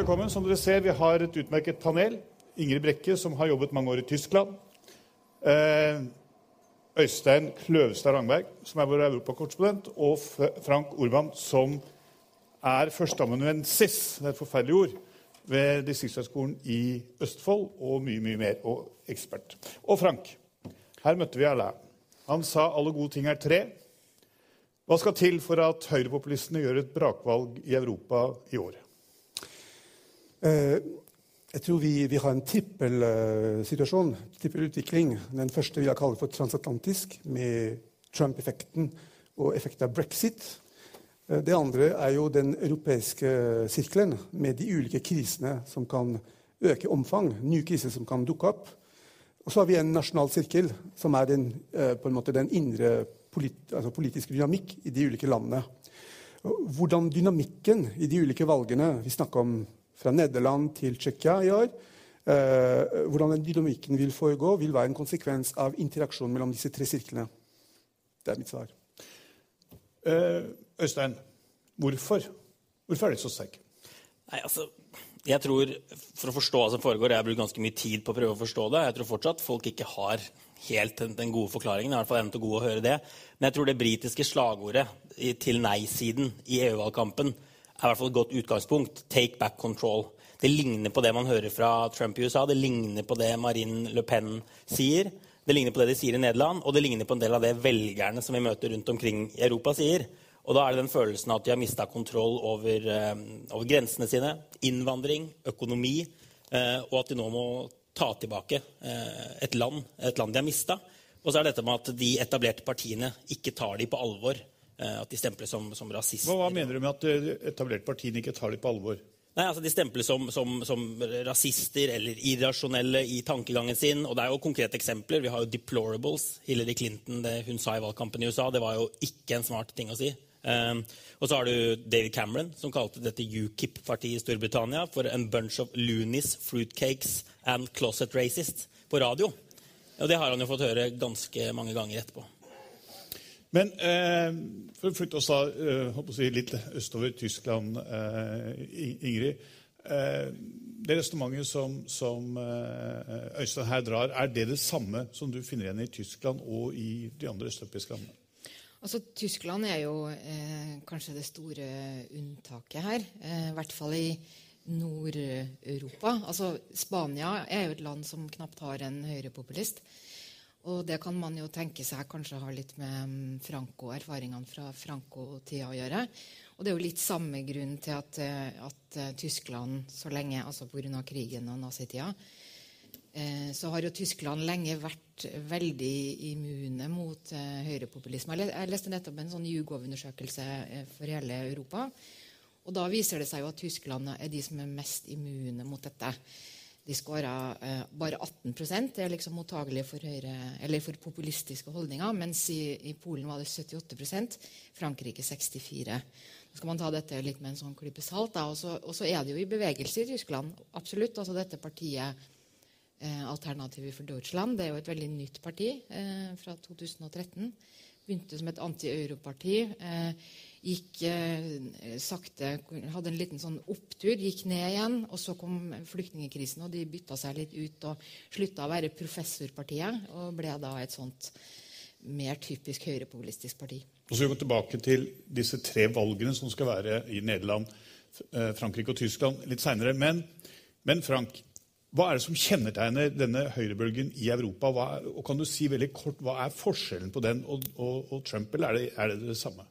Velkommen. Som dere ser, Vi har et utmerket panel. Ingrid Brekke, som har jobbet mange år i Tyskland. Eh, Øystein Kløvstad Rangberg, som er vår europakorrespondent. Og Frank Orban, som er førsteamanuensis, det er et forferdelig ord, ved Distriktshøgskolen i Østfold. Og mye, mye mer. Og ekspert. Og Frank. Her møtte vi alle. Han sa alle gode ting er tre. Hva skal til for at høyrepopulistene gjør et brakvalg i Europa i år? Eh, jeg tror vi, vi har en trippelsituasjon, uh, trippelutvikling. Den første vil jeg kalle for transatlantisk, med Trump-effekten og effekten av brexit. Uh, det andre er jo den europeiske sirkelen, med de ulike krisene som kan øke omfang. Nye kriser som kan dukke opp. Og så har vi en nasjonal sirkel, som er den, måte den indre polit, altså politiske dynamikk i de ulike landene. Hvordan dynamikken i de ulike valgene Vi snakker om fra Nederland til Tsjekkia i år. Eh, hvordan den dynamikken vil foregå, vil være en konsekvens av interaksjonen mellom disse tre sirklene. Det er mitt svar. Eh, Øystein, hvorfor? Hvorfor er det så sterk? Nei, altså, jeg tror, For å forstå hva som foregår, jeg har brukt ganske mye tid på å prøve å forstå det. Jeg tror fortsatt folk ikke har helt den gode forklaringen. i hvert fall er god å høre det. Men jeg tror det britiske slagordet til nei-siden i EU-valgkampen er i hvert fall et godt utgangspunkt. Take back control. Det ligner på det man hører fra Trump i USA, det ligner på det Marine Le Pen sier. Det ligner på det de sier i Nederland, og det ligner på en del av det velgerne som vi møter rundt omkring i Europa, sier. Og da er det den følelsen at de har mista kontroll over, uh, over, grensene sine, innvandring, økonomi, uh, og at de nå må ta tilbake uh, et land, et land de har mista. Og så er det dette med at de etablerte partiene ikke tar dem på alvor. Eh, at de stemples som, som rasister. Hva, hva, mener du med at de etablerte partiene ikke tar dem på alvor? Nei, altså De stemples som, som, som, rasister eller irrasjonelle i tankegangen sin. og Det er jo konkrete eksempler. Vi har jo deplorables. Hillary Clinton, det hun sa i valgkampen i USA, det var jo ikke en smart ting å si. Um, og så har du David Cameron, som kalte dette UKIP-partiet i Storbritannia for en bunch of loonies, fruitcakes and closet racists på radio. Og det har han jo fått høre ganske mange ganger etterpå. Men eh, for å flytte oss da, eh, litt østover Tyskland, eh, Ingrid. Eh, det resonnementet som, som eh, Øystein her drar, er det det samme som du finner igjen i Tyskland og i de andre østeuropeiske landene? Altså, Tyskland er jo eh, kanskje det store unntaket her. I hvert fall i Nord-Europa. Altså, Spania er jo et land som knapt har en høyrepopulist. Og det kan man jo tenke seg kanskje har litt med mm, Franco, erfaringene fra Franco-tida å gjøre. Og det er jo litt samme grunn til at, eh, at eh, Tyskland så lenge, altså pga. krigen og nazitida, eh, så har jo Tyskland lenge vært veldig immune mot eh, høyrepopulisme. Jeg leste nettopp en sånn YouGov-undersøkelse eh, for hele Europa. Og da viser det seg jo at Tyskland er de som er mest immune mot dette. De skåra eh, bare 18 Det er liksom mottagelige for, høyre, for, populistiske holdninger, mens i, i, Polen var det 78% Frankrike 64 Så skal man ta dette litt med en sånn klype salt. Og så er det jo i bevegelse i Tyskland. absolutt, altså Dette partiet eh, Alternativet for Deutschland det er jo et veldig nytt parti eh, fra 2013. Begynte som et anti-europarti. Eh, gikk eh, sakte Hadde en liten sånn opptur, gikk ned igjen. Og så kom flyktningkrisen, og de bytta seg litt ut og slutta å være professorpartiet og ble da et sånt mer typisk høyrepopulistisk parti. Og så går vi tilbake til disse tre valgene som skal være i Nederland, eh, Frankrike og Tyskland litt seinere. Men, men, Frank, hva er det som kjennetegner denne høyrebølgen i Europa? Er, og kan du si veldig kort, Hva er forskjellen på den og, og, og Trump, eller er det, er det det samme?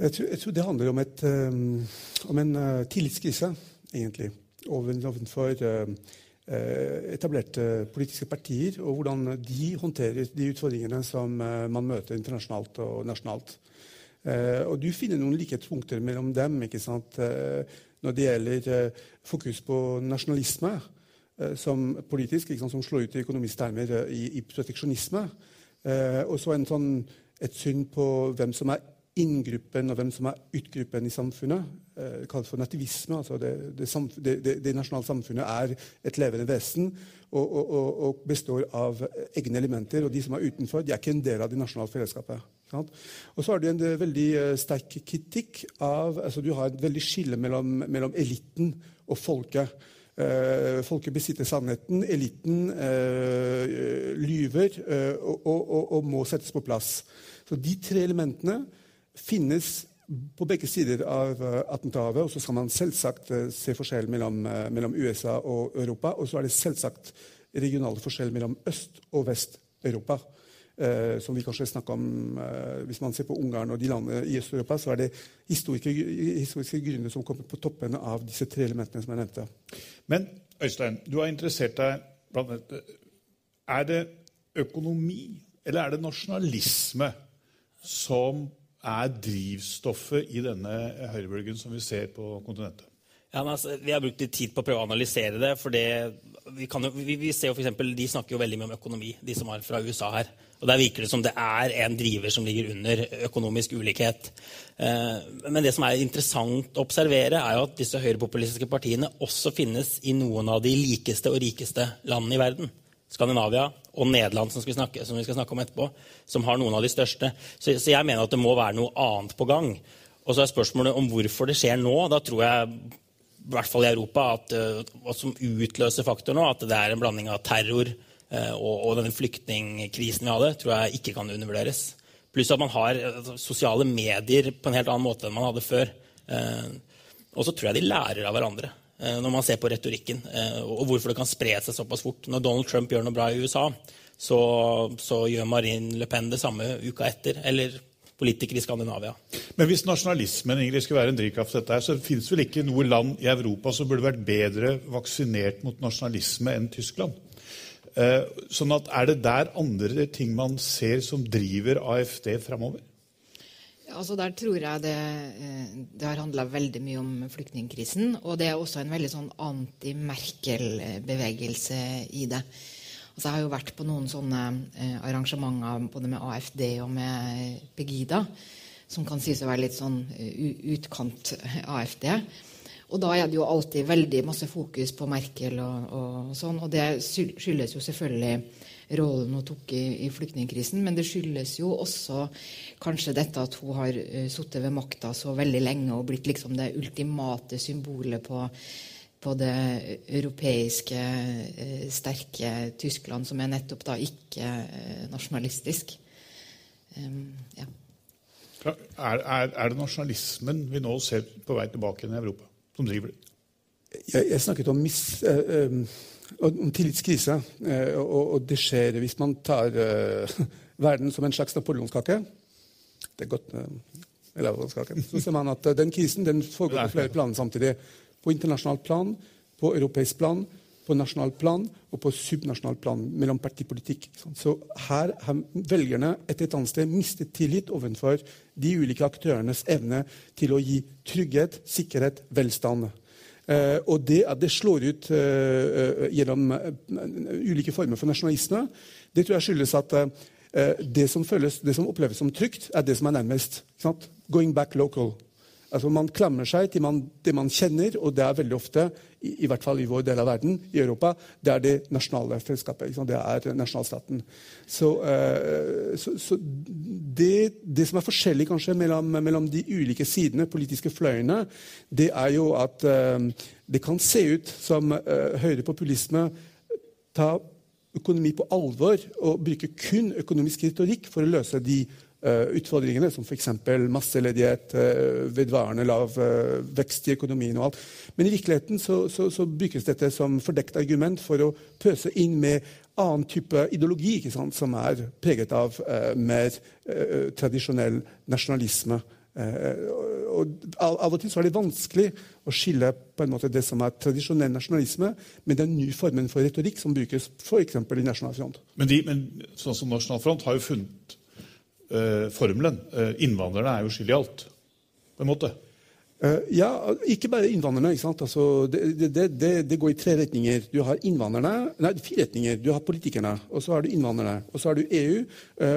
Jeg tror, jeg tror, det handler om, et, um, om en uh, tillitskrise, egentlig, overfor uh, etablerte politiske partier, og hvordan de håndterer de utfordringene som uh, man møter internasjonalt og nasjonalt. og du finner noen likhetspunkter mellom dem ikke sant? når det gjelder fokus på nasjonalisme som politisk, sant, som slår ut i økonomiske termer i, i proteksjonisme. og så sånn, et syn på hvem som er inngruppen og hvem som er utgruppen i samfunnet. Det kalles for nativisme. altså det, det, det, det, nasjonale samfunnet er et levende vesen og, og, og, og, består av egne elementer. Og de som er utenfor, de er ikke en del av det nasjonale fellesskapet. Og så har du en eh, veldig uh, sterk kritikk av altså Du har et veldig skille mellom, mellom eliten og folket. Uh, folket besitter sannheten, eliten uh, lyver og, og må settes på plass. Så de tre elementene finnes på begge sider av uh, Atlanterhavet. Og så skal man selvsagt uh, se forskjell mellom, uh, mellom, USA og Europa. Og så er det selvsagt regionale forskjeller mellom Øst- og Vest-Europa. som vi kanskje snakker om Hvis man ser på Ungarn og de landene i Øst-Europa, så er det historiske, historiske grunner som kommer på toppen av disse tre elementene som jeg nevnte. Men Øystein, du har interessert deg blant Er det økonomi, eller er det nasjonalisme som er drivstoffet i denne høyrebølgen som vi ser på kontinentet? Ja, altså, vi har brukt litt tid på å prøve å analysere det. for det, vi, jo, vi, vi, ser jo for eksempel, De snakker jo veldig mye om økonomi, de som er fra USA her. Og Der virker det som det er en driver som ligger under økonomisk ulikhet. Eh, men det som er interessant å observere, er jo at disse høyrepopulistiske partiene også finnes i noen av de likeste og rikeste landene i verden. Skandinavia og Nederland, som, snakke, som, vi skal snakke om etterpå, som har noen av de største. Så, så, jeg mener at det må være noe annet på gang. Og så er spørsmålet om hvorfor det skjer nå. Da tror jeg, i hvert fall i Europa, at at som utløser faktor nå, at det er en blanding av terror eh, og, og denne flyktningkrisen vi hadde, tror jeg ikke kan undervurderes. Pluss at man har altså, sosiale medier på en helt annen måte enn man hadde før. Eh, og så tror jeg de lærer av hverandre. Eh, når man ser på retorikken, eh, og hvorfor det kan spre seg såpass fort. Når Donald Trump gjør noe bra i USA, så, så gjør Marine Le Pen det samme uka etter. Eller politikere i Skandinavia. Men hvis nasjonalismen Ingrid, skulle være en drivkraft for dette, her, så finnes vel ikke noe land i Europa som burde vært bedre vaksinert mot nasjonalisme enn Tyskland? Eh, sånn at Er det der andre ting man ser som driver AFD framover? Altså Der tror jeg det, eh, det har handla veldig mye om flyktningkrisen. Og det er også en veldig sånn anti-Merkel-bevegelse i det. Altså Jeg har jo vært på noen sånne eh, arrangementer både med AFD og med Pegida, som kan sies å være litt sånn eh, utkant-AFD. Og da er det jo alltid veldig masse fokus på Merkel og, og sånn. Og det skyldes jo selvfølgelig rollen hun tok i, i flyktningkrisen. Men det skyldes jo også kanskje dette at hun har uh, sittet ved makta så veldig lenge og blitt liksom det ultimate symbolet på, på det europeiske, uh, sterke Tyskland, som er nettopp da ikke uh, nasjonalistisk. Um, ja. er, er, er, det nasjonalismen vi nå ser på vei tilbake i Europa, som driver det? Jeg, jeg snakket om mis... Uh, om tillitskrise. Eh, og, og, det skjer hvis man tar uh, verden som en slags napoleonskake. Det er godt uh, Så ser man at uh, den krisen den foregår på flere planer samtidig. På internasjonalt plan, på europeisk plan, på nasjonalt plan og på subnasjonalt plan mellom partipolitikk. Så her har velgerne et eller annet sted mistet tillit overfor de ulike aktørenes evne til å gi trygghet, sikkerhet, velstand. Uh, og det at det slår ut uh, gjennom ulike former for nasjonalisme, det tror jeg skyldes at det som, føles, det som oppleves som trygt, er det som er nærmest. Going back local. Altså Man klamrer seg til man, det man kjenner, og det er veldig ofte, i, i, hvert fall i vår del av verden, i Europa, det er det nasjonale fellesskapet. Det er nasjonalstaten. Så, uh, så, så det, det, som er forskjellig kanskje mellom, mellom, de ulike sidene, politiske fløyene, det er jo at uh, det kan se ut som uh, høyrepopulisme tar økonomi på alvor og bruker kun økonomisk retorikk for å løse de Uh, utfordringene, som f.eks. masseledighet, uh, vedvarende lav uh, vekst i økonomien og alt. Men i virkeligheten så, så, så brukes dette som fordekt argument for å pøse inn med annen type ideologi sant, som er preget av mer tradisjonell nasjonalisme. og av, av, og til så er det vanskelig å skille på en måte det som er tradisjonell nasjonalisme, med den nye formen for retorikk som brukes f.eks. i Nasjonal Front. Men, de, men sånn som Nasjonal Front har jo funnet uh, formelen. Uh, innvandrerne er jo skyld i alt, på en måte. Uh, ja, ikke bare innvandrerne. ikke sant? Altså, det, det, det, det, går i tre retninger. Du har innvandrerne, nei, fire retninger. Du har politikerne, og så har du innvandrerne. Og så har du EU,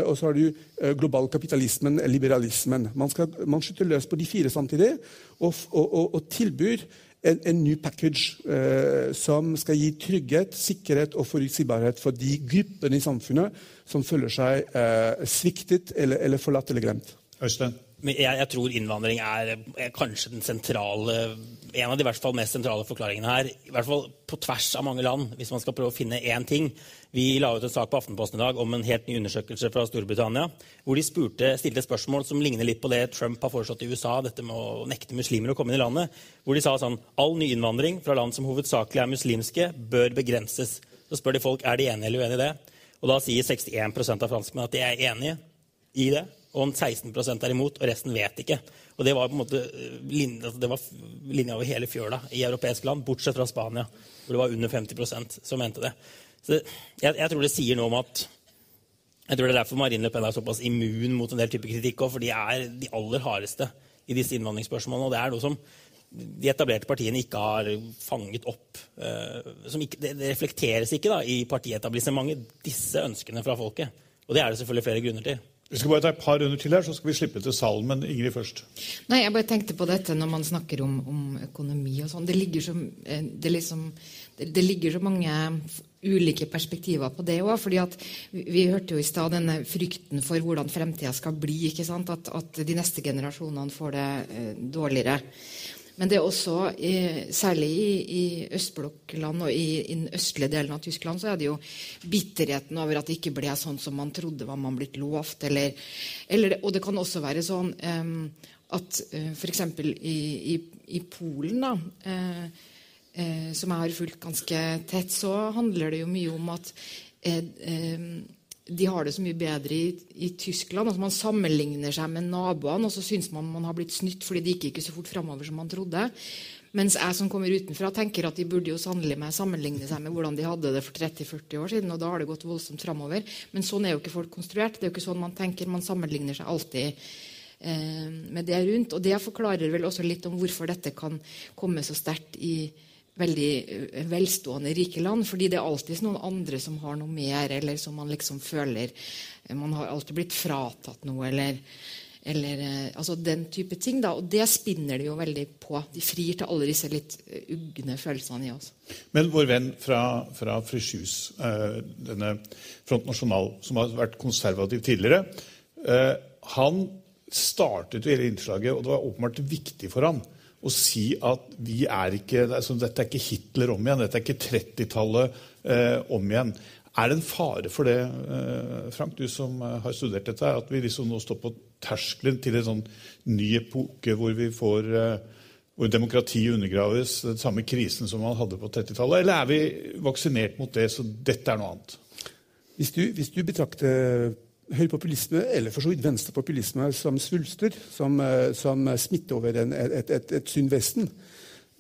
og så har du global kapitalismen, liberalismen. Man, skal, man skyter løs på de fire samtidig og, og, og, og tilbyr en, en, ny package som skal gi trygghet, sikkerhet og forutsigbarhet for de gruppene i samfunnet som føler seg sviktet eller, eller forlatt eller glemt. Øystein? Jeg, jeg, tror innvandring er, er, kanskje den sentrale, en av de hvert fall mest sentrale forklaringene her. I hvert fall på tvers av mange land, hvis man skal prøve å finne én ting. Vi la ut en sak på Aftenposten i dag om en helt ny undersøkelse fra Storbritannia, hvor de spurte, stilte spørsmål som ligner litt på det Trump har foreslått i USA, dette med å nekte muslimer å komme inn i landet. Hvor de sa sånn All nyinnvandring fra land som hovedsakelig er muslimske, bør begrenses. Så spør de folk er de enige eller uenige i det. Og da sier 61% av franskmennene at de er enige i det og 16% er imot, og resten vet ikke. Og Det var på en måte eh, altså, linja over hele fjøla i europeiske land, bortsett fra Spania, hvor det var under 50% som mente det. Så jeg, jeg, tror det sier noe om at jeg tror det er derfor Marine Le Pen er såpass immun mot en del type kritikk for de er de aller hardeste i disse innvandringsspørsmålene. Og det er noe som de etablerte partiene ikke har fanget opp. Uh, ikke, det, reflekteres ikke da, i partietablissementet, disse ønskene fra folket. Og det er det selvfølgelig flere grunner til. Vi skal bare ta et par runder til her, så skal vi slippe til salen. Men Ingrid først. Nei, Jeg bare tenkte på dette når man snakker om, om økonomi og sånn. Det, eh, det, liksom, det, ligger så mange ulike perspektiver på det òg. Vi, vi hørte jo i stad denne frykten for hvordan fremtida skal bli. At, at de neste generasjonene får det eh, dårligere. Men det er også, særlig i, i østblokkland og i, i, den østlige delen av Tyskland, så er det jo bitterheten over at det ikke ble sånn som man trodde var man blitt lovt. Eller, eller, og det kan også være sånn um, at uh, f.eks. I, i, i, Polen, da, uh, uh, som jeg har fulgt ganske tett, så handler det jo mye om at uh, de har det så mye bedre i, i Tyskland. Altså man sammenligner seg med naboene, og så syns man man har blitt snytt fordi det gikk ikke så fort framover som man trodde. Mens jeg som kommer utenfra, tenker at de burde jo sannelig meg sammenligne seg med hvordan de hadde det for 30-40 år siden, og da har det gått voldsomt fremover. Men sånn er jo ikke folk konstruert. Det er jo ikke sånn man tenker. Man sammenligner seg alltid eh, med det rundt. Og det forklarer vel også litt om hvorfor dette kan komme så sterkt i veldig eh, velstående, rike land. Fordi det er alltid noen andre som har noe mer, eller som man liksom føler eh, Man har alltid blitt fratatt noe, eller, eller eh, altså den type ting. da, Og det spinner de jo veldig på. De frir til alle disse litt ugne følelsene i oss. Men vår venn fra, fra Frischhus, denne Front National, som har vært konservativ tidligere, han startet jo hele innslaget, og det var åpenbart viktig for han å si at vi er ikke, altså, dette er ikke Hitler om igjen, dette er ikke 30-tallet eh, om igjen. Er det en fare for det, eh, Frank, du som eh, har studert dette, at vi liksom nå står på terskelen til en sånn ny epoke hvor vi får eh, hvor demokratiet undergraves, den samme krisen som man hadde på 30-tallet? Eller er vi vaksinert mot det, så dette er noe annet? Hvis du, hvis du betrakter høyrepopulisme, eller for så vidt venstrepopulisme, som svulster, som, eh, som smitter over en, et, et, et sunn Vesten.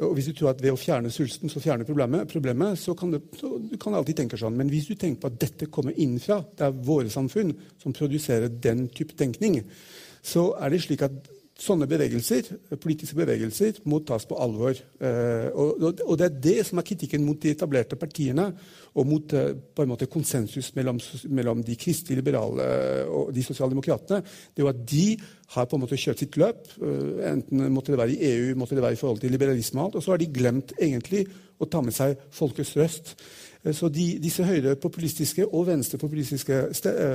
Og Hvis du tror at ved å fjerne svulsten så fjerner problemet, problemet så, kan det, så du kan alltid tenke sånn. Men hvis du tenker på at dette kommer innenfra, det er våre samfunn som produserer den type tenkning, så er det slik at sånne bevegelser, politiske bevegelser må tas på alvor. Eh, og, det er det som er kritikken mot de etablerte partiene og mot eh, på en måte konsensus mellom, mellom de kristelige liberale og de sosialdemokratene. Det er at de har på en måte kjørt sitt løp. Eh, enten måtte det være i EU, måtte det være i forhold til liberalisme og alt. Og så har de glemt egentlig å ta med seg folkets røst. Så de, disse høyrepopulistiske og venstrepopulistiske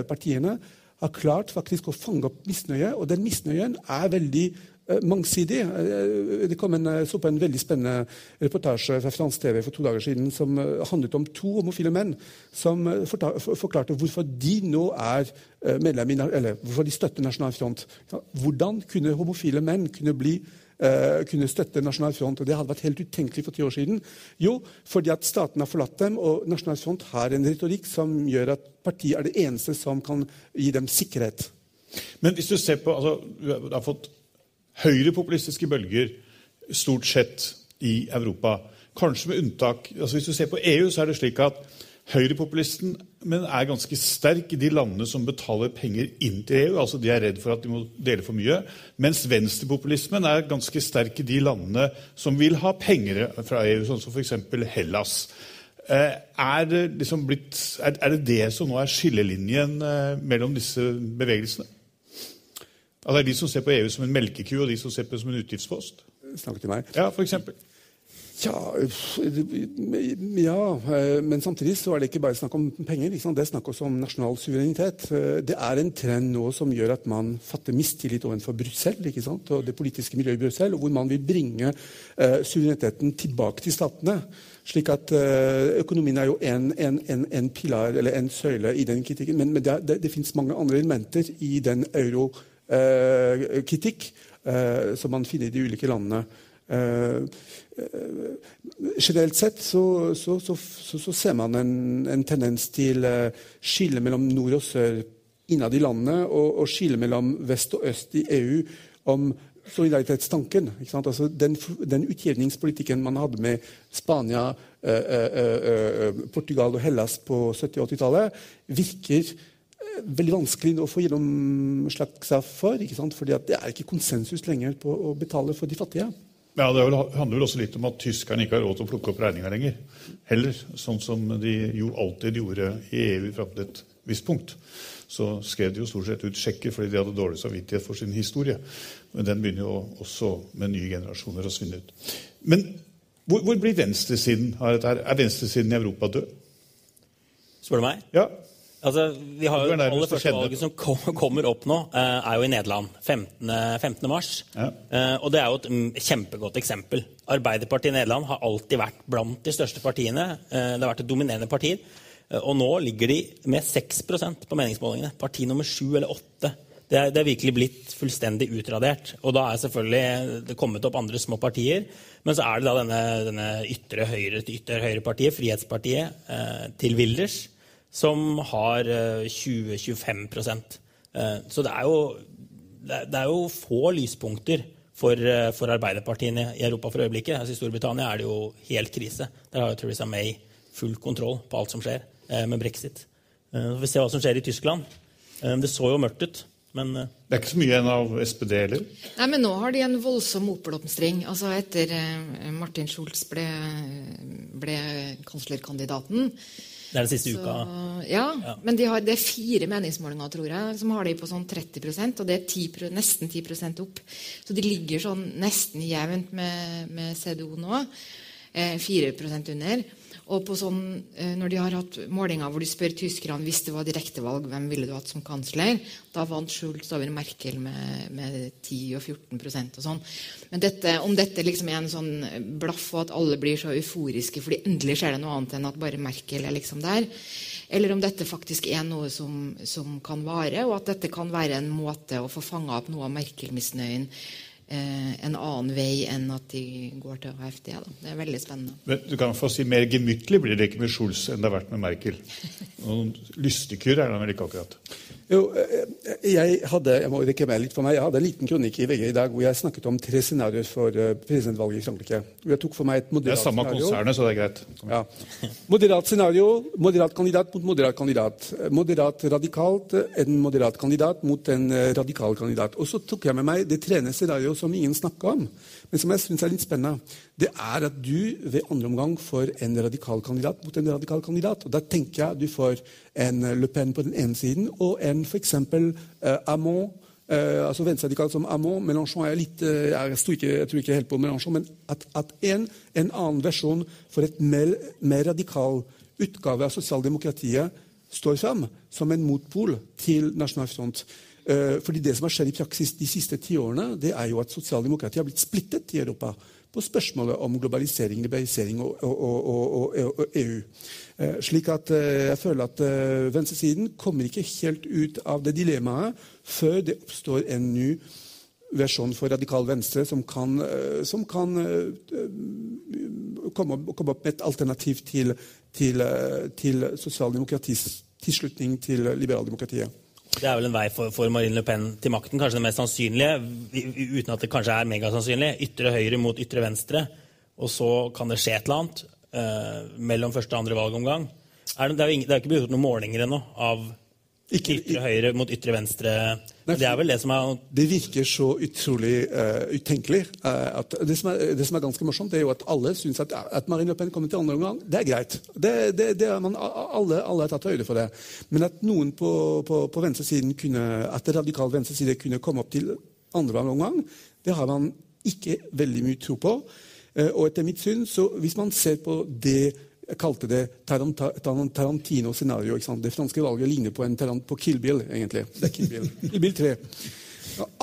partiene har klart faktisk å fange opp misnøye, og den misnøyen er veldig uh, mangsidig. Uh, det kom en, så på en veldig spennende reportasje fra fransk TV for to dager siden som handlet om to homofile menn som forklarte hvorfor de nå er medlem i, eller hvorfor de støtter Nasjonal Front. Hvordan kunne homofile menn kunne bli uh, kunne støtte Nasjonal Front. og Det hadde vært helt utenkelig for ti år siden. Jo, fordi at staten har forlatt dem, og Nasjonal Front har en retorikk som gjør at partiet er det eneste som kan gi dem sikkerhet. Men hvis du ser på, altså, Du har fått høyrepopulistiske bølger stort sett i Europa. Kanskje med unntak altså Hvis du ser på EU, så er det slik at Høyrepopulisten men er ganske sterk i de landene som betaler penger inn til EU. altså De er redd for at de må dele for mye. Mens venstrepopulismen er ganske sterk i de landene som vil ha penger fra EU, sånn som f.eks. Hellas. Eh, er det, liksom blitt, er, det det som nå er skillelinjen eh, mellom disse bevegelsene? Altså er De som ser på EU som en melkeku, og de som ser på det som en utgiftspost? Snakk til meg. Ja, for eksempel. Ja, ja, eh, men samtidig så er det ikke bare snakk om penger. Det er snakk også om nasjonal suverenitet. Eh, det er en trend nå som gjør at man fatter mistillit overfor Brussel og det politiske miljøet i Brussel, hvor man vil bringe uh, suvereniteten tilbake til statene. slik at Økonomien er jo en, en, en, en, pilar, eller en søyle i den kritikken. Men, men det, det, det finnes mange andre elementer i den eurokritikk eh, som man finner i de ulike landene. Uh, generelt sett så, så, så, så, ser man en, en tendens til uh, skille mellom nord og sør innad i landet, og, og skille mellom vest og øst i EU om solidaritetstanken. Altså den, den, utjevningspolitikken man hadde med Spania, uh, Portugal og Hellas på 70- og 80-tallet, virker veldig vanskelig å få gjennomslag for. fordi det er ikke konsensus lenger på å betale for de fattige. Ja, Det handler vel også litt om at tyskerne ikke har råd til å plukke opp regninga lenger. Heller. Sånn som de jo alltid gjorde i EU fram til et visst punkt. Så skrev de jo stort sett ut sjekker fordi de hadde dårlig samvittighet for sin historie. Men den begynner jo også med nye generasjoner å svinne ut. Men hvor, hvor blir venstresiden av dette? her? Er venstresiden i Europa død? Spør du meg? Ja. Altså, vi har jo aller første valget som kommer opp nå, eh, er jo i Nederland. 15. 15. mars. Ja. Eh, og det er jo et mm, kjempegodt eksempel. Arbeiderpartiet i Nederland har alltid vært blant de største partiene. Eh, det har vært et dominerende parti. Og nå ligger de med 6% på meningsmålingene. Parti nummer 7 eller 8. Det er, det er, virkelig blitt fullstendig utradert. Og da er selvfølgelig det kommet opp andre små partier. Men så er det da denne, denne ytre høyre ytre høyrepartiet, Frihetspartiet, til Wilders som har 20-25 eh, eh, Så det er, jo, det er jo få lyspunkter for, eh, for arbeiderpartiene i Europa for øyeblikket. Altså I Storbritannia er det jo helt krise. Der har jo Theresa May full kontroll på alt som skjer med brexit. Vi får se hva som skjer i Tyskland. Det så jo mørkt ut. Men, det er ikke så mye igjen av SPD heller? Nei, men nå har de en voldsom oppblomstring. Altså etter Martin Schulz ble, ble kanslerkandidaten, det er den siste så, uka? Ja, ja. men de har, det er fire meningsmålinger tror jeg, som har de på sånn 30% og det er 10%, nesten 10% opp. Så de ligger sånn nesten jevnt med, med CDO nå. Eh, 4 under. Og sånn, eh, når de har hatt målinger hvor de spør tyskerne hvis det var direktevalg, hvem ville du hatt som kansler, da vant Schultz over Merkel med, med 10 og 14% og sånn. Men dette, om dette liksom er en sånn blaff, og at alle blir så euforiske fordi endelig skjer det noe annet enn at bare Merkel er liksom der, eller om dette faktisk er noe som, som kan vare, og at dette kan være en måte å få fanga opp noe av Merkel-misnøyen en annen vei enn at de går til AFD. Da. Det er veldig spennende. Men du kan få si Mer gemyttlig blir det ikke med Schulz enn det har vært med Merkel. Noen lystekur er det vel ikke akkurat? Jo, eh, jeg hadde jeg må rekke meg litt for meg, jeg hadde en liten kronikk i VG i dag hvor jeg snakket om tre scenarioer for uh, presidentvalget i Frankrike. Jeg tok for meg et moderat scenario. Det er samme konsernet, så det er greit. Ja. Moderat scenario, moderat kandidat mot moderat kandidat. Moderat radikalt, en moderat kandidat mot en radikal kandidat. Og så tok jeg med meg det tredje scenarioet som ingen snakka om, men som jeg syns er litt spennende. Det er at du ved andre omgang får en radikal kandidat mot en radikal kandidat. Og da tenker jeg du får en Le Pen på den ene siden og en f.eks. Uh, Amon. Uh, altså venstreradikal som Amon. Mélenchon er litt uh, jeg, ikke, jeg, tror ikke helt på Mélenchon, men at, at en, en, annen versjon for et mer, mer radikal utgave av sosialdemokratiet står fram som en motpol til Nasjonal Front. Uh, fordi det som har skjedd i praksis de siste tiårene, det er jo at sosialdemokratiet har blitt splittet i Europa på spørsmålet om globalisering, liberalisering og, og, og, og EU. Eh, slik at eh, jeg føler at eh, venstresiden kommer ikke helt ut av det dilemmaet før det oppstår en ny versjon for radikal venstre som kan, som kan komme, komme, opp med et alternativ til, til, til sosialdemokratis tilslutning til liberaldemokratiet. Det er vel en vei for, for, Marine Le Pen til makten, kanskje det mest sannsynlige, uten at det kanskje er megasannsynlig. Ytre høyre mot ytre venstre. Og så kan det skje et eller annet eh, mellom første og andre valgomgang. Er det, det, er jo ingen, det er ikke blitt gjort noen målinger ennå av Ikke- ytre høyre mot ytre venstre. Det er vel det som er Det virker så utrolig uh, utenkelig. Uh, det, som er, det som er ganske morsomt, det er jo at alle syns at, at Marine Le Pen kommer til andre omgang. Det er greit. Det, det, det er man, alle, alle har tatt høyde for det. Men at noen på, på, på venstresiden kunne, at det radikale venstreside kunne komme opp til andre omgang, det har man ikke veldig mye tro på. Eh, og etter mitt syn, så hvis man ser på det jeg kalte det Tarant- Tarant- Tarantino-scenario. Det franske valget ligner på, en Tarant på Kill Bill, egentlig. Det er Kill Bill. Kill Bill 3.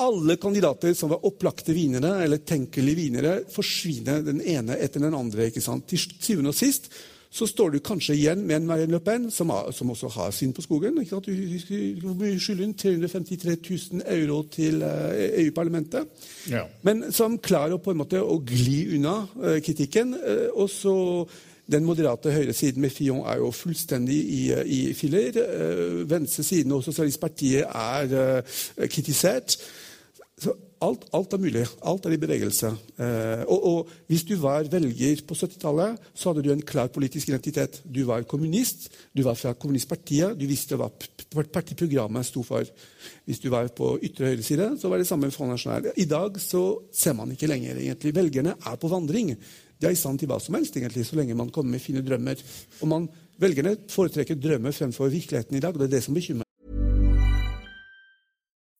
Alle kandidater som var opplagte vinnere, eller tenkelige vinnere, forsvinner den ene etter den andre. ikke sant? Til syvende og sist så står du kanskje igjen med en Marine Le Pen som, har, som også har synd på skogen. ikke sant? Du skylder inn 353 000 euro til eh, EU-parlamentet. Ja. Men som klarer på en måte å gli unna eh, kritikken. eh, og så den moderate høyresiden med Fillon er jo fullstendig i, i filler. Venstresiden og Sosialistpartiet er kritisert. Så alt, alt er mulig. Alt er i bevegelse. Eh, og, og hvis du var velger på 70-tallet, så hadde du en klar politisk identitet. Du var kommunist, du var fra kommunistpartiet, du visste hva partiprogrammet sto for. Hvis du var på ytre høyre side, så var det samme Front National. I dag så ser man ikke lenger, egentlig. Velgerne er på vandring. De er i stand til hva som helst, egentlig, så lenge man kommer med fine drømmer. Og man, velgerne foretrekker drømmer fremfor virkeligheten i dag, og det er det som bekymrer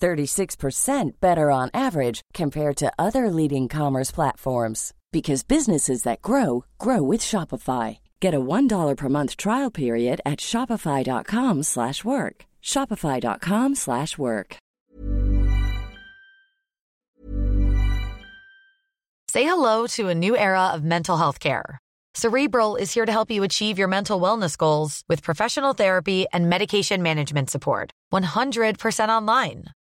36% better on average compared to other leading commerce platforms because businesses that grow grow with Shopify. Get a $1 per month trial period at shopify.com/work. slash work. shopify.com/work. slash work. Say hello to a new era of mental health care. Cerebral is here to help you achieve your mental wellness goals with professional therapy and medication management support. 100% online.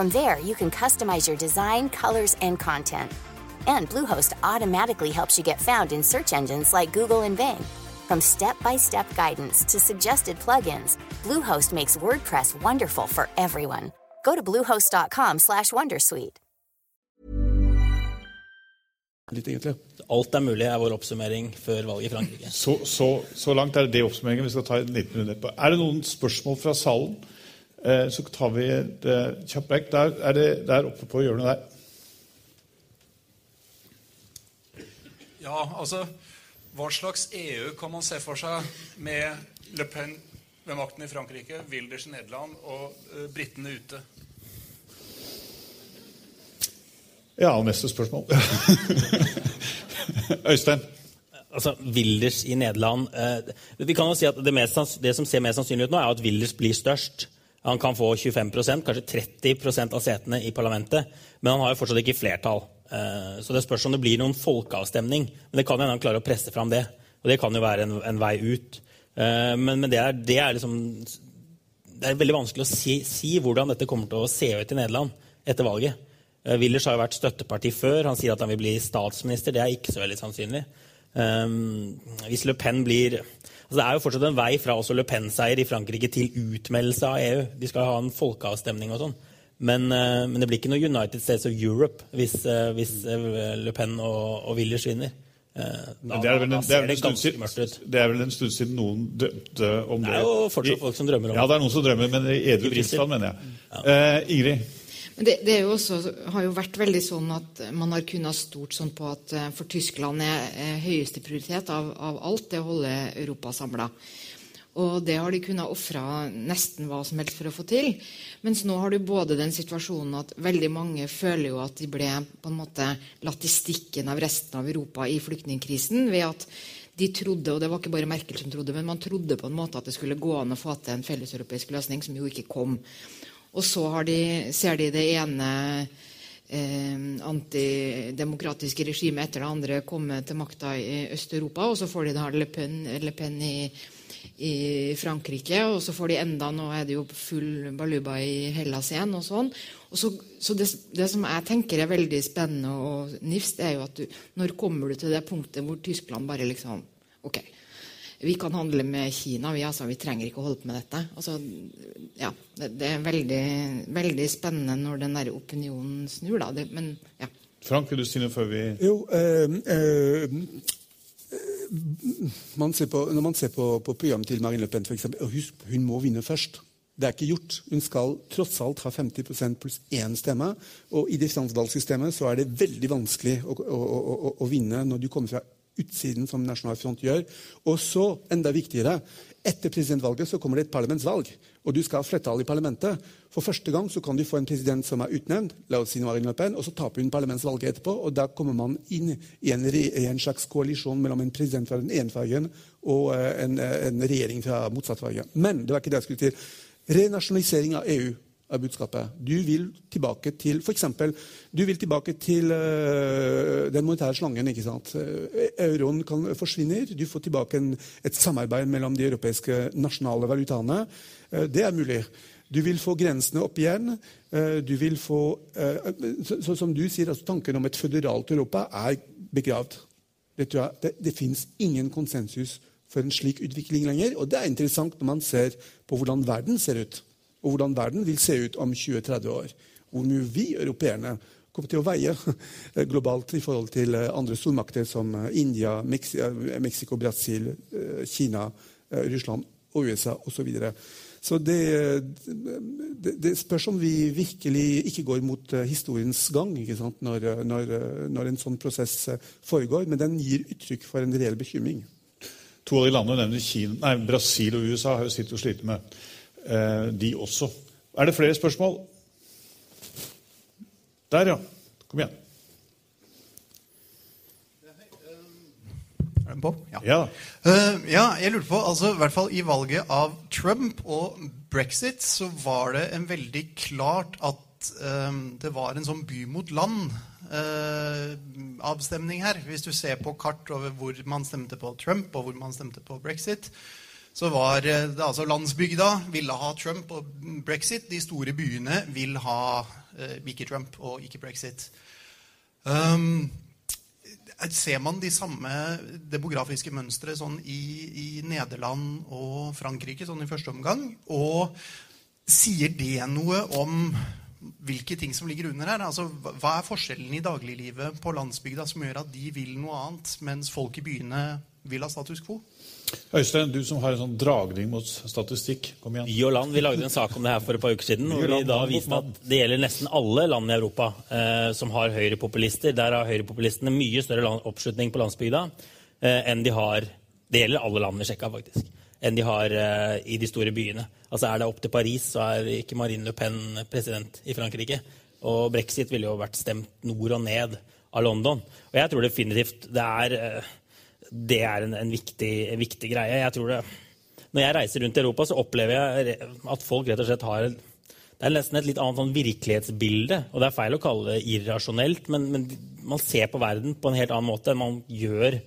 From there, you can customize your design, colors, and content. And Bluehost automatically helps you get found in search engines like Google and Bing. From step-by-step guidance to suggested plugins, Bluehost makes WordPress wonderful for everyone. Go to bluehost.com/wondersuite. litt, egentlig. Alt er mulig, er vår oppsummering før valget i Frankrike. Så, så, så langt er det det oppsummeringen. Vi skal ta en liten runde etterpå. Er det noen spørsmål fra salen? Eh, så tar vi et eh, kjapt brekk. Der er det der oppe på hjørnet der. Ja, altså Hva slags EU kan man se for seg med Le Pen ved makten i Frankrike, Wilders i Nederland og uh, britene ute? Ja, neste spørsmål. Øystein. Altså, Wilders i Nederland eh, Vi kan jo si at det, mest, det som ser mest sannsynlig ut nå, er at Wilders blir størst. Han kan få 25% kanskje 30% av setene i parlamentet, men han har jo fortsatt ikke flertall. Eh, så det spørs om det blir noen folkeavstemning. Men det kan hende han klarer å presse fram det. Og det kan jo være en, en vei ut. Eh, men, men det, er, det, er, liksom Det er veldig vanskelig å si, si, hvordan dette kommer til å se ut i Nederland etter valget. Eh, Willers har jo vært støtteparti før. Han sier at han vil bli statsminister. Det er ikke så veldig sannsynlig. Hvis Le Pen blir altså Det er jo fortsatt en vei fra også Le Pen-seier i Frankrike til utmeldelse av EU. De skal ha en folkeavstemning og sånn. Men, uh, men, det blir ikke noe United States of Europe hvis, uh, hvis uh, Le Pen og, og Willers vinner. Da, det, er vel en, det, er siden, det er vel en stund siden noen drømte om det. Det er jo fortsatt folk som drømmer om det. Ja, det er noen som drømmer, men i edru tilstand, mener jeg. Ja. Ingrid? Det, det jo også, har jo vært veldig sånn at man har kunnet stort sånn på at eh, for Tyskland er, er høyeste prioritet av, av, alt det å holde Europa samla. Og det har de kunnet ofre nesten hva som helst for å få til. Mens nå har du både den situasjonen at veldig mange føler jo at de ble på en måte latt i stikken av resten av Europa i flyktningkrisen ved at de trodde, og det var ikke bare Merkel som trodde, men man trodde på en måte at det skulle gå an å få til en felleseuropeisk løsning, som jo ikke kom. Og så de, ser de det ene eh, antidemokratiske regimet etter det andre komme til makta i Øst-Europa. Og så får de da Le Pen, Le Pen i, i, Frankrike, og så får de enda Nå er det jo full baluba i Hellas igjen. og sånn. Og så, så det, det, som jeg tenker er veldig spennende og nifst, er jo at du, når kommer du til det punktet hvor Tyskland bare liksom Ok, vi kan handle med Kina. Vi, altså, vi trenger ikke å holde på med dette. Altså, ja, det, det, er veldig, veldig, spennende når den der opinionen snur. Da. Det, men, ja. Frank, vil du si noe før vi Jo, øh, øh, man på, Når man ser på, på programmet til Marine Le Pen, for eksempel, husk hun må vinne først. Det er ikke gjort. Hun skal tross alt ha 50% pluss én stemme. Og i differansevalgsystemet så er det veldig vanskelig å, å, å, å vinne når du kommer fra utsiden, som Nasjonal Front gjør. Og så, enda viktigere, etter presidentvalget så kommer det et parlamentsvalg. Og du skal ha flertall i parlamentet. For første gang så kan du få en president som er utnevnt, la oss si Marine Le Pen, og så taper hun parlamentsvalget etterpå. Og da kommer man inn i en, i en slags koalisjon mellom en president fra den ene fargen og uh, en, en, regjering fra motsatt farge. Men det var ikke det jeg skulle til. Renasjonalisering av EU er budskapet. Du vil tilbake til for eksempel, Du vil tilbake til uh, den monetære slangen. ikke sant? Uh, euroen kan forsvinner. Du får tilbake en, et samarbeid mellom de europeiske nasjonale valutaene. Uh, det er mulig. Du vil få grensene opp igjen. Du vil få så, så, Som du sier, altså tanken om et føderalt Europa er begravd. Det, det, det fins ingen konsensus for en slik utvikling lenger. Og det er interessant når man ser på hvordan verden ser ut og hvordan verden vil se ut om 20-30 år. Hvor mye vi europeerne kommer til å veie globalt i forhold til eh, andre stormakter som eh, India, Mexico, Brasil, eh, Kina, Russland og USA osv. Så, det, det, det, spørs om vi virkelig ikke går mot historiens gang når, når, når, en sånn prosess foregår, men den gir uttrykk for en reell bekymring. To av de landene nevner Kina, nei, Brasil og USA har jo sittet og slitt med Eh, de også. Er det flere spørsmål? Der, ja. Kom igjen. Er den på? Ja. Ja. Uh, ja. jeg lurte på, altså i hvert fall i valget av Trump og brexit, så var det en veldig klart at um, det var en sånn by mot land-avstemning uh, her. Hvis du ser på kart over hvor man stemte på Trump og hvor man stemte på brexit, så var eh, det altså landsbygda ville ha Trump og brexit. De store byene vil ha eh, ikke Trump og ikke brexit. Um, ser man de samme demografiske mønstre sånn i, i, Nederland og Frankrike sånn i første omgang? Og sier det noe om hvilke ting som ligger under her? Altså, hva er forskjellen i dagliglivet på landsbygda som gjør at de vil noe annet, mens folk i byene vil ha status quo? Øystein, du som har en sånn dragning mot statistikk. kom igjen. By og land, Vi lagde en sak om det her for et par uker siden. og vi da viste at Det gjelder nesten alle land i Europa eh, som har høyrepopulister. Der har høyrepopulistene mye større land, oppslutning på landsbygda eh, enn de har Det gjelder alle land vi sjekka, faktisk. Enn de har eh, i de store byene. Altså Er det opp til Paris, så er ikke Marine Le Pen president i Frankrike. Og brexit ville jo vært stemt nord og ned av London. Og jeg tror definitivt det er eh, det er en, en, viktig, en, viktig, greie. Jeg det, Når jeg reiser rundt i Europa, så opplever jeg at folk rett og slett har det er nesten et litt annet sånn virkelighetsbilde. Og det er feil å kalle det irrasjonelt, men, men, man ser på verden på en helt annen måte enn man gjør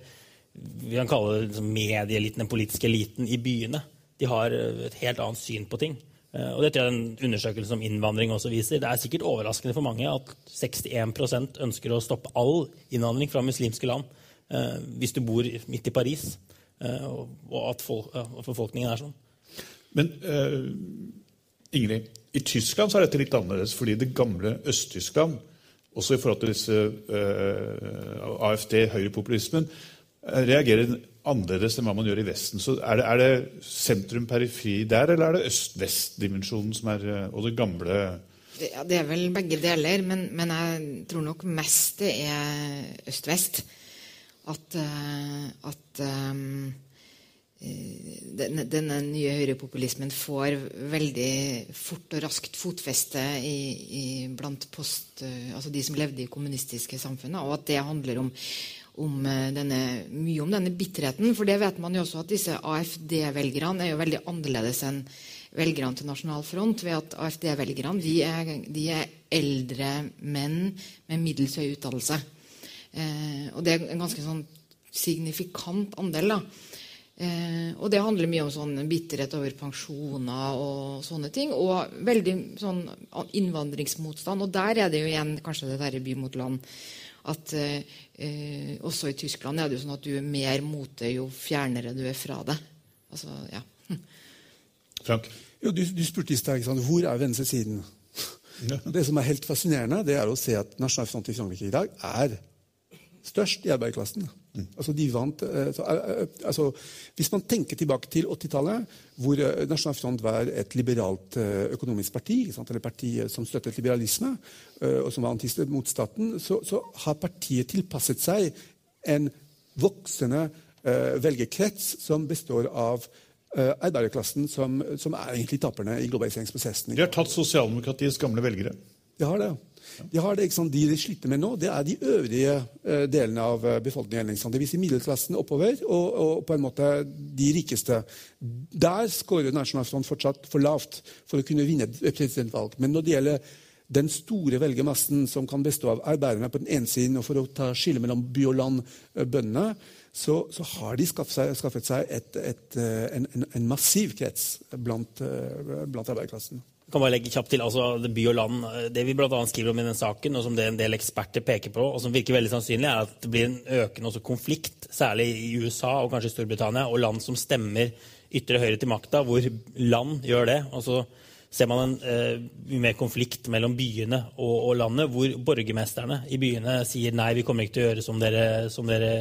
vi kan kalle det liksom medieeliten, den politiske eliten i byene. De har et helt annet syn på ting. Eh, og det tror jeg den undersøkelsen om innvandring også viser. Det er sikkert overraskende for mange at 61% ønsker å stoppe all innvandring fra muslimske land eh, hvis du bor midt i Paris, eh, og at befolkningen er sånn. Men uh, Ingrid, i Tyskland så er dette litt annerledes, fordi det gamle Øst-Tyskland, også i forhold til disse AFD, høyrepopulismen, reagerer annerledes enn hva man gjør i Vesten. Så Er det, er det sentrum-periferi der, eller er det øst-vest-dimensjonen som er Og det gamle det, ja, det er vel begge deler, men, men, jeg tror nok mest det er øst-vest. At, at um, denne, denne, nye høyrepopulismen får veldig fort og raskt fotfeste i, i blant post, altså de som levde i kommunistiske samfunn. Og at det handler om, om denne, mye om denne bitterheten. For det vet man jo også at disse AFD-velgerne er jo veldig annerledes enn velgerne til Nasjonal Front. ved at AFD-velgerne de, de, er eldre menn med middels høy utdannelse. Eh, og det er en ganske sånn signifikant andel. da. Eh, og det handler mye om sånn bitterhet over pensjoner og sånne ting. Og veldig sånn innvandringsmotstand. Og der er det jo igjen kanskje det derre by mot land. At eh, også i Tyskland er det jo sånn at du er mer mot det jo fjernere du er fra det. Altså, ja. Frank? Jo, du, du spurte i stad hvor er venstresiden. Ja. Det som er helt fascinerende, det er å se at Nasjonal Front i Frankrike i dag er størst i arbeiderklassen. Mm. Altså, de vant, så, altså, hvis man tenker tilbake til 80-tallet, hvor Nasjonal Front var et liberalt økonomisk parti, eller parti som støttet liberalisme, og som var antist mot staten, så, så, har partiet tilpasset seg en voksende uh, velgerkrets som består av uh, arbeiderklassen, som, som, er egentlig taperne i globaliseringsprosessen. De har tatt sosialdemokratiets gamle velgere? De har det. De har det, De de sliter med nå, det er de øvrige uh, delene av befolkningen. Det vil si middelklassen oppover og, og, på en måte de rikeste. Der skårer National Front fortsatt for lavt for å kunne vinne presidentvalg. Men når det gjelder den store velgermassen som kan bestå av arbeiderne på den ene siden, og for å ta skille mellom by og land, bøndene, så, så, har de skaffet seg, skaffet seg et, et, en, en, massiv krets blant, blant arbeiderklassen. Kan bare legge kjapt til, altså By og land, det vi annet skriver om i den saken, og som det en del eksperter peker på, og som virker veldig sannsynlig, er at det blir en økende konflikt, særlig i USA og kanskje i Storbritannia, og land som stemmer ytre høyre til makta, hvor land gjør det. og så ser man en eh, mer konflikt mellom byene og, og, landet, hvor borgermesterne i byene sier nei, vi kommer ikke til å gjøre som dere, som dere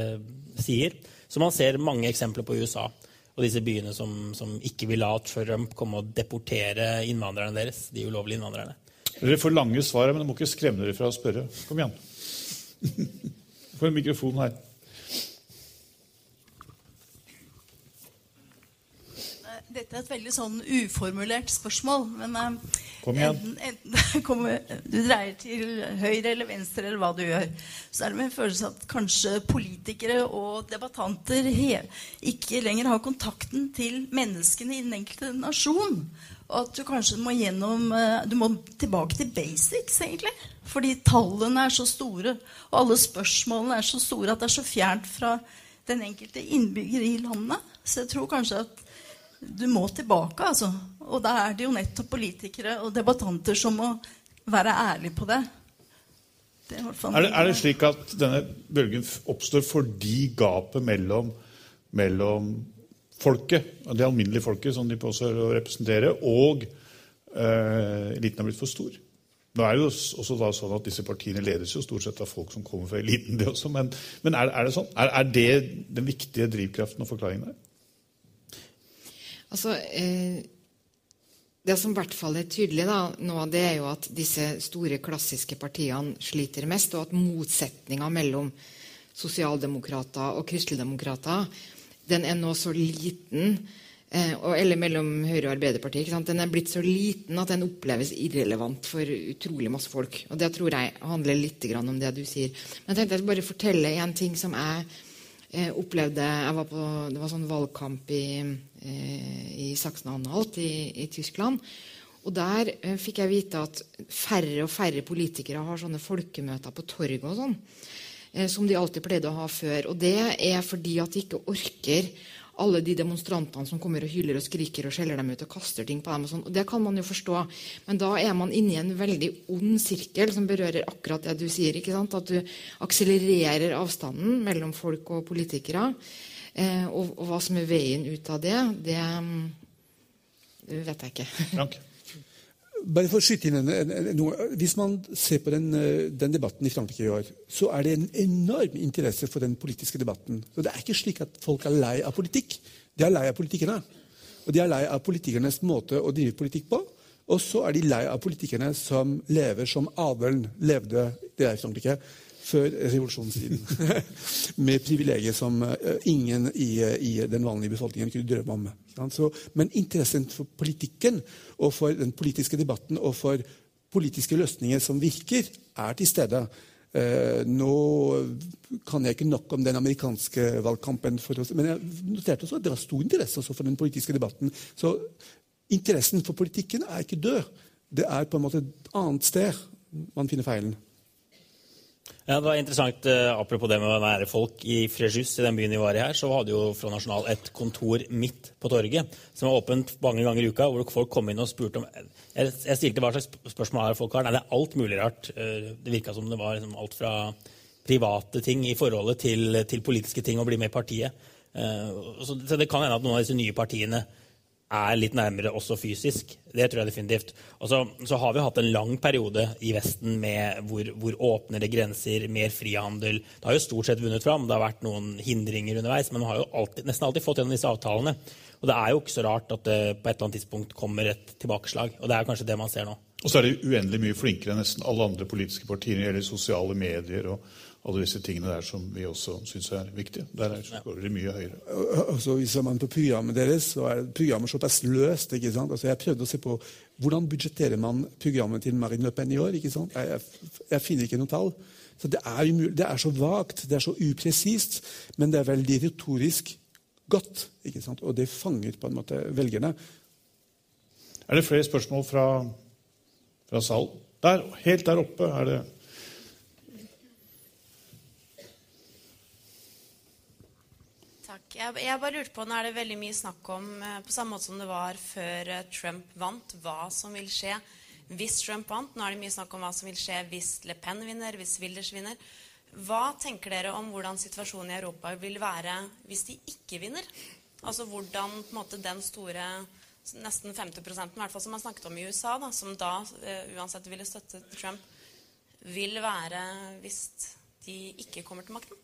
sier. Så man ser mange eksempler på USA og disse byene som, som ikke vil la Trump komme og deportere innvandrerne deres. de ulovlige innvandrerne. Dere får lange svar, men du må ikke skremme dere fra å spørre. Kom igjen. Få en mikrofon her. Dette er et veldig sånn uformulert spørsmål. Men uh, Kom igjen. enten, enten kommer, du dreier til høyre eller venstre, eller hva du gjør, så er det med en følelse at kanskje politikere og debattanter ikke lenger har kontakten til menneskene i den enkelte nasjon. Og at du kanskje må gjennom uh, Du må tilbake til basics, egentlig. Fordi tallene er så store, og alle spørsmålene er så store at det er så fjernt fra den enkelte innbygger i landet. Så jeg tror kanskje at du må tilbake, altså. Og da er det jo nettopp politikere og debattanter som må være ærlige på det. Det er, er, det, er, det, slik at denne bølgen oppstår fordi gapet mellom, mellom folket, det alminnelige folket som de påstår å representere, og eh, eliten har blitt for stor? Nå er det jo også sånn at Disse partiene ledes jo stort sett av folk som kommer fra eliten. det også, Men, men er, er, det sånn? Er, er det den viktige drivkraften og forklaringen der? Altså, eh, det som i hvert fall er tydelig da, nå, det er jo at disse store, klassiske partiene sliter mest, og at motsetninga mellom sosialdemokrater og kristeligdemokrater den er nå så liten eh, Eller mellom Høyre og Arbeiderpartiet. Den er blitt så liten at den oppleves irrelevant for utrolig masse folk. Og det tror jeg handler litt om det du sier. Men jeg tenkte jeg bare fortelle en ting som jeg eh, opplevde Jeg var på, Det var sånn valgkamp i i Saksen-Anhalt i, i, Tyskland. Og Der eh, fikk jeg vite at færre og færre politikere har sånne folkemøter på torget og sånn, eh, som de alltid pleide å ha før. Og Det er fordi at de ikke orker alle de demonstrantene som kommer og hyler og skriker og skjeller dem ut og kaster ting på dem. og sånn. Og Det kan man jo forstå, men da er man inne i en veldig ond sirkel som berører akkurat det du sier. ikke sant? At du akselererer avstanden mellom folk og politikere. Eh, og, og, hva som er veien ut av det, det, det vet jeg ikke. Frank? Bare for å skyte inn noe. Hvis man ser på den, eh, den, debatten i Frankrike i år, så er det en enorm interesse for den politiske debatten. Så Det er ikke slik at folk er lei av politikk. De er lei av politikerne. Og de er lei av politikernes måte å drive politikk på. Og så er de lei av politikerne som lever som adelen levde det i Frankrike før revolusjonstiden. med privilegier som uh, ingen i, i, den vanlige befolkningen kunne drømme om. Så, men interessen for politikken og for den politiske debatten og for politiske løsninger som virker, er til stede. Uh, nå kan jeg ikke nok om den amerikanske valgkampen, oss, men jeg noterte også at det var stor interesse for den politiske debatten. Så interessen for politikken er ikke død. Det er på en måte et annet sted man finner feilen. Ja, det var interessant, uh, Apropos det med å være folk i Fréjus, i den byen vi var i her, så hadde jo Fra Nasjonal et kontor midt på torget som var åpent mange ganger i uka, hvor folk kom inn og spurte om Jeg, jeg stilte hva slags spørsmål er folk har. Nei, det er alt mulig rart. Uh, det virka som det var liksom, alt fra private ting i forholdet til, til politiske ting å bli med i partiet. Så, så det kan hende at noen av disse nye partiene er litt nærmere også fysisk. Det tror jeg definitivt. Og så, så har vi hatt en lang periode i Vesten med hvor, hvor åpnere grenser, mer frihandel. Det har jo stort sett vunnet fram. Det har vært noen hindringer underveis, men man har jo alltid, nesten alltid fått gjennom disse avtalene. Og det er jo ikke så rart at det på et eller annet tidspunkt kommer et tilbakeslag. Og det er kanskje det man ser nå. Og så er de uendelig mye flinkere enn nesten alle andre politiske partier når det gjelder sosiale medier og alle disse tingene der som vi også syns er viktige. Der skårer de mye høyere. Og så hvis man på programmet deres, så er programmet såpass løst. ikke sant? Altså, jeg prøvde å se på hvordan budsjetterer man programmet til Marine Le Pen i år. ikke sant? Jeg, jeg, jeg finner ikke noe tall. Så det er, det er så vagt, det er så upresist, men det er veldig retorisk godt. ikke sant? Og det fanger på en måte velgerne. Er det flere spørsmål fra, fra salen? Der, helt der oppe er det Jeg, jeg, bare lurte på, Nå er det veldig mye snakk om, eh, på samme måte som det var før eh, Trump vant, hva som vil skje hvis Trump vant. Nå er det mye snakk om hva som vil skje hvis Le Pen vinner, hvis Wilders vinner. Hva tenker dere om hvordan situasjonen i Europa vil være hvis de ikke vinner? Altså hvordan måte, den store nesten 50% i hvert fall som man snakket om i USA, da, som da uh, uansett ville støtte Trump, vil være hvis de ikke kommer til makten?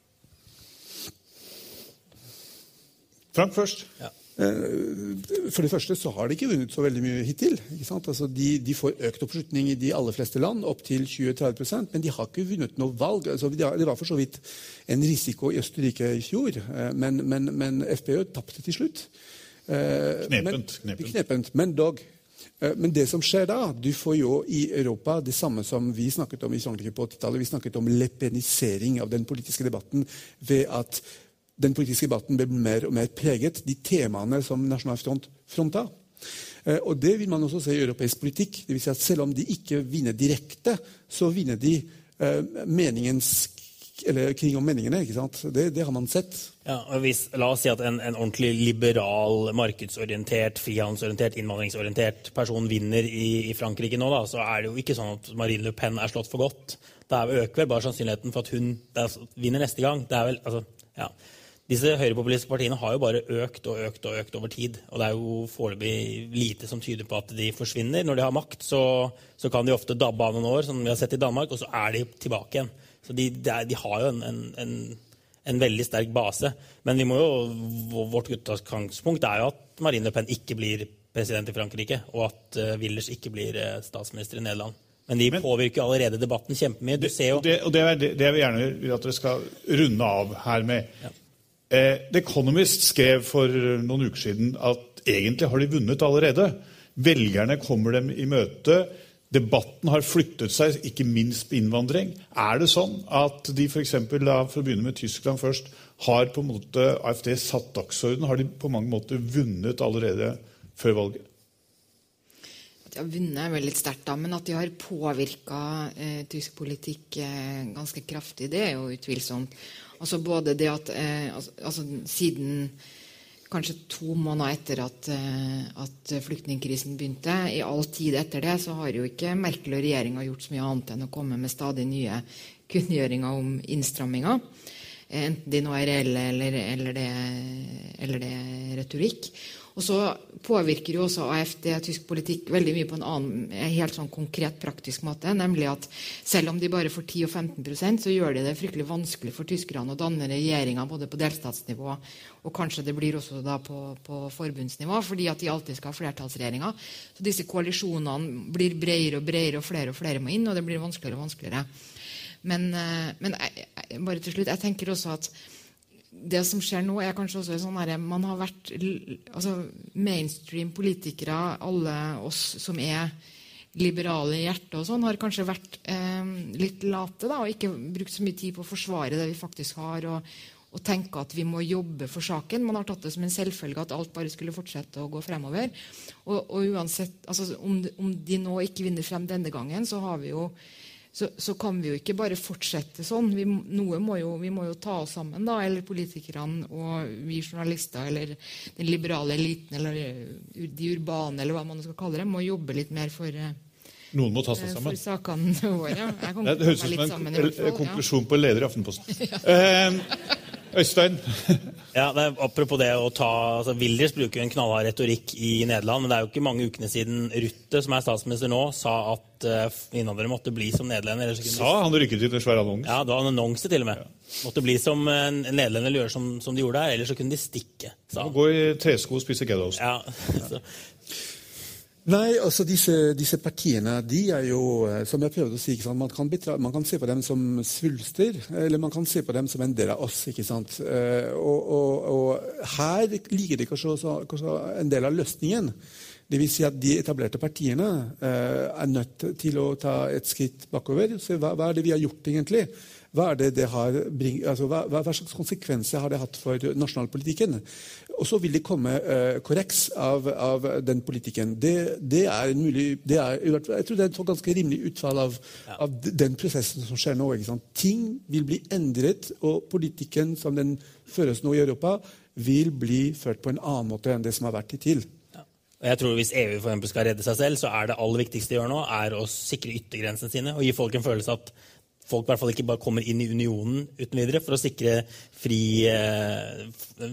Frank først. Ja. Eh, for det første så har de ikke vunnet så veldig mye hittil. Altså de, de, får økt oppslutning i de aller fleste land, opptil 20-30% men de har ikke vunnet noe valg. Altså det var for så vidt en risiko i Østerrike i fjor, eh, men, men, men FPØ tapte til slutt. Eh, knepent. Men, knepent. men dog. Men det som skjer da Du får jo i Europa det samme som vi snakket om i Frankrike på 80-tallet. Vi snakket om lepenisering av den politiske debatten ved at den politiske debatten ble mer og mer preget. De temaene som Nasjonal Front fronta. Eh, og Det vil man også se i europeisk politikk. Det vil si at Selv om de ikke vinner direkte, så vinner de eh, meningens eller krig om meningene. ikke sant? Det, det har man sett. Ja, og hvis, La oss si at en, en ordentlig liberal, markedsorientert, frihandelsorientert, innvandringsorientert person vinner i, i, Frankrike nå, da, så er det jo ikke sånn at Marine Le Pen er slått for godt. Da øker vel bare sannsynligheten for at hun vinner neste gang. Det er vel, altså, ja. Disse høyrepopulistiske partiene har jo bare økt og økt og økt over tid. Og det er jo foreløpig lite som tyder på at de forsvinner. Når de har makt, så, så kan de ofte dabbe av noen år, som vi har sett i Danmark, og så er de tilbake igjen. Så de, de har jo en, en, en, en, veldig sterk base. Men vi må jo, vårt utgangspunkt er jo at Marine Le Pen ikke blir president i Frankrike, og at uh, Willers ikke blir uh, statsminister i Nederland. Men de Men, påvirker allerede debatten kjempemye. Du ser jo... Det, og det, er det, det jeg vil gjerne vil at dere skal runde av her med. Ja. Eh, The Economist skrev for noen uker siden at egentlig har de vunnet allerede. Velgerne kommer dem i møte. Debatten har flyttet seg, ikke minst på innvandring. Er det sånn at de for, eksempel, for å begynne med Tyskland først, har på en måte AFD satt dagsorden? Har de på mange måter vunnet allerede før valget? At de har vunnet er veldig sterkt, da, men at de har påvirka eh, tysk politikk eh, ganske kraftig, det er jo utvilsomt. Altså både det at eh, altså, altså, Siden kanskje to måneder etter at, eh, at flyktningkrisen begynte. I all tid etter det så har jo ikke Merkel og regjeringa gjort så mye annet enn å komme med stadig nye kunngjøringer om innstramminger. Eh, enten de nå er reelle eller, eller, det, eller det er retorikk. Og så påvirker jo også AFD tysk politikk veldig mye på en annen helt sånn konkret, praktisk måte. Nemlig at selv om de bare får 10 og 15% så gjør de det fryktelig vanskelig for tyskerne å danne regjeringer både på delstatsnivå og kanskje det blir også da på, på forbundsnivå, fordi at de alltid skal ha flertallsregjeringer. Så disse koalisjonene blir bredere og bredere, og flere og flere må inn, og det blir vanskeligere og vanskeligere. Men, eh, men jeg, bare til slutt, jeg tenker også at det som skjer nå, er kanskje også sånn her, Man har vært altså, Mainstream politikere, alle oss som er liberale i hjertet, og sånn, har kanskje vært eh, litt late da, og ikke brukt så mye tid på å forsvare det vi faktisk har, og, og tenke at vi må jobbe for saken. Man har tatt det som en selvfølge at alt bare skulle fortsette å gå fremover. Og, og uansett, altså, om, om de nå ikke vinner frem denne gangen, så har vi jo så, så, kan vi jo ikke bare fortsette sånn. Vi, må jo, vi må jo ta oss sammen, da, eller politikerne og vi journalister eller den liberale eliten eller eh, de urbane, eller hva man skal kalle dem, må jobbe litt mer for eh, noen må ta seg sammen. For sakene våre. det høres ut som en konklusjon på leder i Aftenposten. ja. eh, Øystein? Ja, det er, Apropos det å ta altså Wilders bruker jo en knallhard retorikk i Nederland. Men det er jo ikke mange ukene siden Rutte, som er statsminister nå, sa at uh, innvandrere måtte bli som nederlender. Sa han rykket ut en svær annonse? Ja, det var en annonse til og med. Ja. Måtte bli som en nederlender eller gjøre som, som, de gjorde der, ellers så kunne de stikke. Gå i tresko og spise goudaost. Ja, så, Nei, altså disse, disse, partiene de er jo, eh, som jeg prøvde å si, man kan, betra, man, kan, se på dem som svulster, eller man kan se på dem som en del av oss. ikke sant? Eh, og, og, og her ligger det kanskje, kanskje en del av løsningen. Dvs. Si at de etablerte partiene eh, er nødt til å ta et skritt bakover. Se hva, hva er det vi har gjort, egentlig? Hva, det det bring, altså, hva, hva, slags konsekvenser har det hatt for nasjonalpolitikken? Og så vil det komme uh, korreks av, av, den politikken. Det, det er en mulig, det er, jeg tror det er et ganske rimelig utfall av, ja. av den prosessen som skjer nå. Ting vil bli endret, og politikken som den føres nå i Europa, vil bli ført på en annen måte enn det som har vært hittil. Jeg tror Hvis EU for skal redde seg selv, så er det aller viktigste de gjør nå, er å sikre yttergrensene sine og gi folk en følelse at folk i hvert fall ikke bare kommer inn i unionen uten videre for å sikre fri, eh,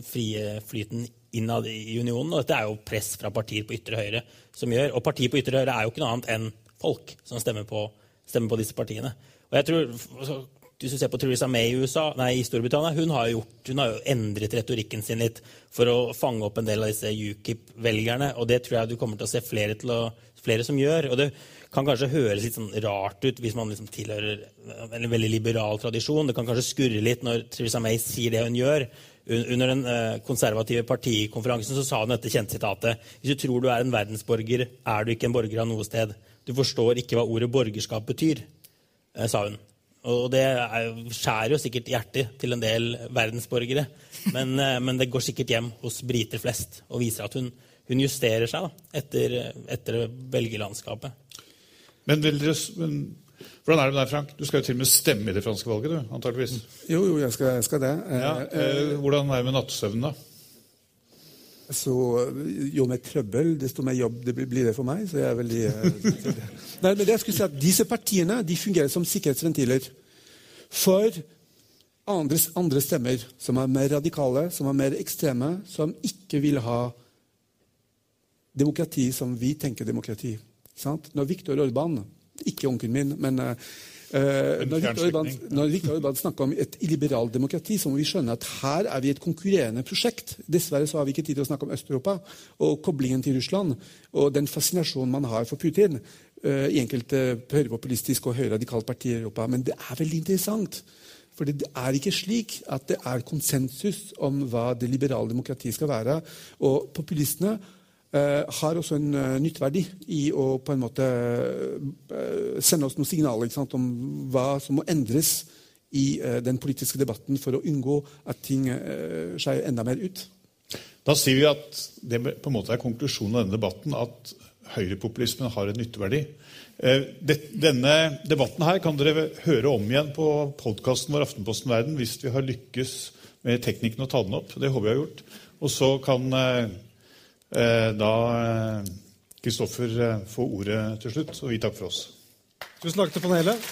frie flyten innad i unionen. Og dette er jo press fra partier på ytre høyre som gjør. Og partier på ytre høyre er jo ikke noe annet enn folk som stemmer på, stemmer på disse partiene. Og jeg tror, altså, hvis du ser på Theresa May i, USA, nei, i Storbritannia, hun har, gjort, hun har, jo endret retorikken sin litt for å fange opp en del av disse UKIP-velgerne. Og det tror jeg du kommer til å se flere, å, flere som gjør. og det kan kanskje høres litt sånn rart ut hvis man liksom tilhører en veldig liberal tradisjon. Det kan kanskje skurre litt når Theresa May sier det hun gjør. Under den eh, konservative partikonferansen så sa hun dette kjente Hvis du tror du er en verdensborger, er du ikke en borger av noe sted. Du forstår ikke hva ordet borgerskap betyr, eh, sa hun. Og det skjærer jo sikkert hjertet til en del verdensborgere. Men, eh, men, det går sikkert hjem hos briter flest og viser at hun, hun justerer seg da, etter, etter velgerlandskapet. Men, dere, men, hvordan er det med deg, Frank? Du skal jo til og med stemme i det franske valget, du, antakeligvis. Jo, jo, jeg skal, jeg skal det. Ja, eh, hvordan er det med nattesøvnen, da? Så Jo mer trøbbel, desto mer jobb det blir det for meg. så jeg er veldig... Eh, Nei, men det jeg skulle si at Disse partiene de fungerer som sikkerhetsventiler for andres, andre stemmer som er mer radikale, som er mer ekstreme, som ikke vil ha demokrati som vi tenker demokrati. Sant? Når Viktor Orban Ikke onkelen min, men uh, når, Viktor Orban, når Viktor Orban snakker om et illiberalt demokrati, så må vi skjønne at her er vi et konkurrerende prosjekt. Dessverre så har vi ikke tid til å snakke om Øst-Europa og koblingen til Russland og den fascinasjonen man har for Putin uh, i enkelte høyrepopulistiske og høyradikale partier i Europa. Men det er veldig interessant. For det er ikke slik at det er konsensus om hva det liberale demokratiet skal være. Og populistene har også en uh, nytteverdi i å på en måte uh, sende oss noen signaler sant, om hva som må endres i den politiske debatten for å unngå at ting uh, skeier enda mer ut. Da sier vi at det på en måte er konklusjonen av denne debatten, at høyrepopulismen har en nytteverdi. Denne debatten her kan dere høre om igjen på podkasten vår Aftenposten Verden hvis vi har lykkes med teknikken å ta den opp. Det håper jeg har gjort. Og så kan Eh, Eh, da eh, Kristoffer eh, får ordet til slutt. Og vi takker for oss. Tusen takk til panelet.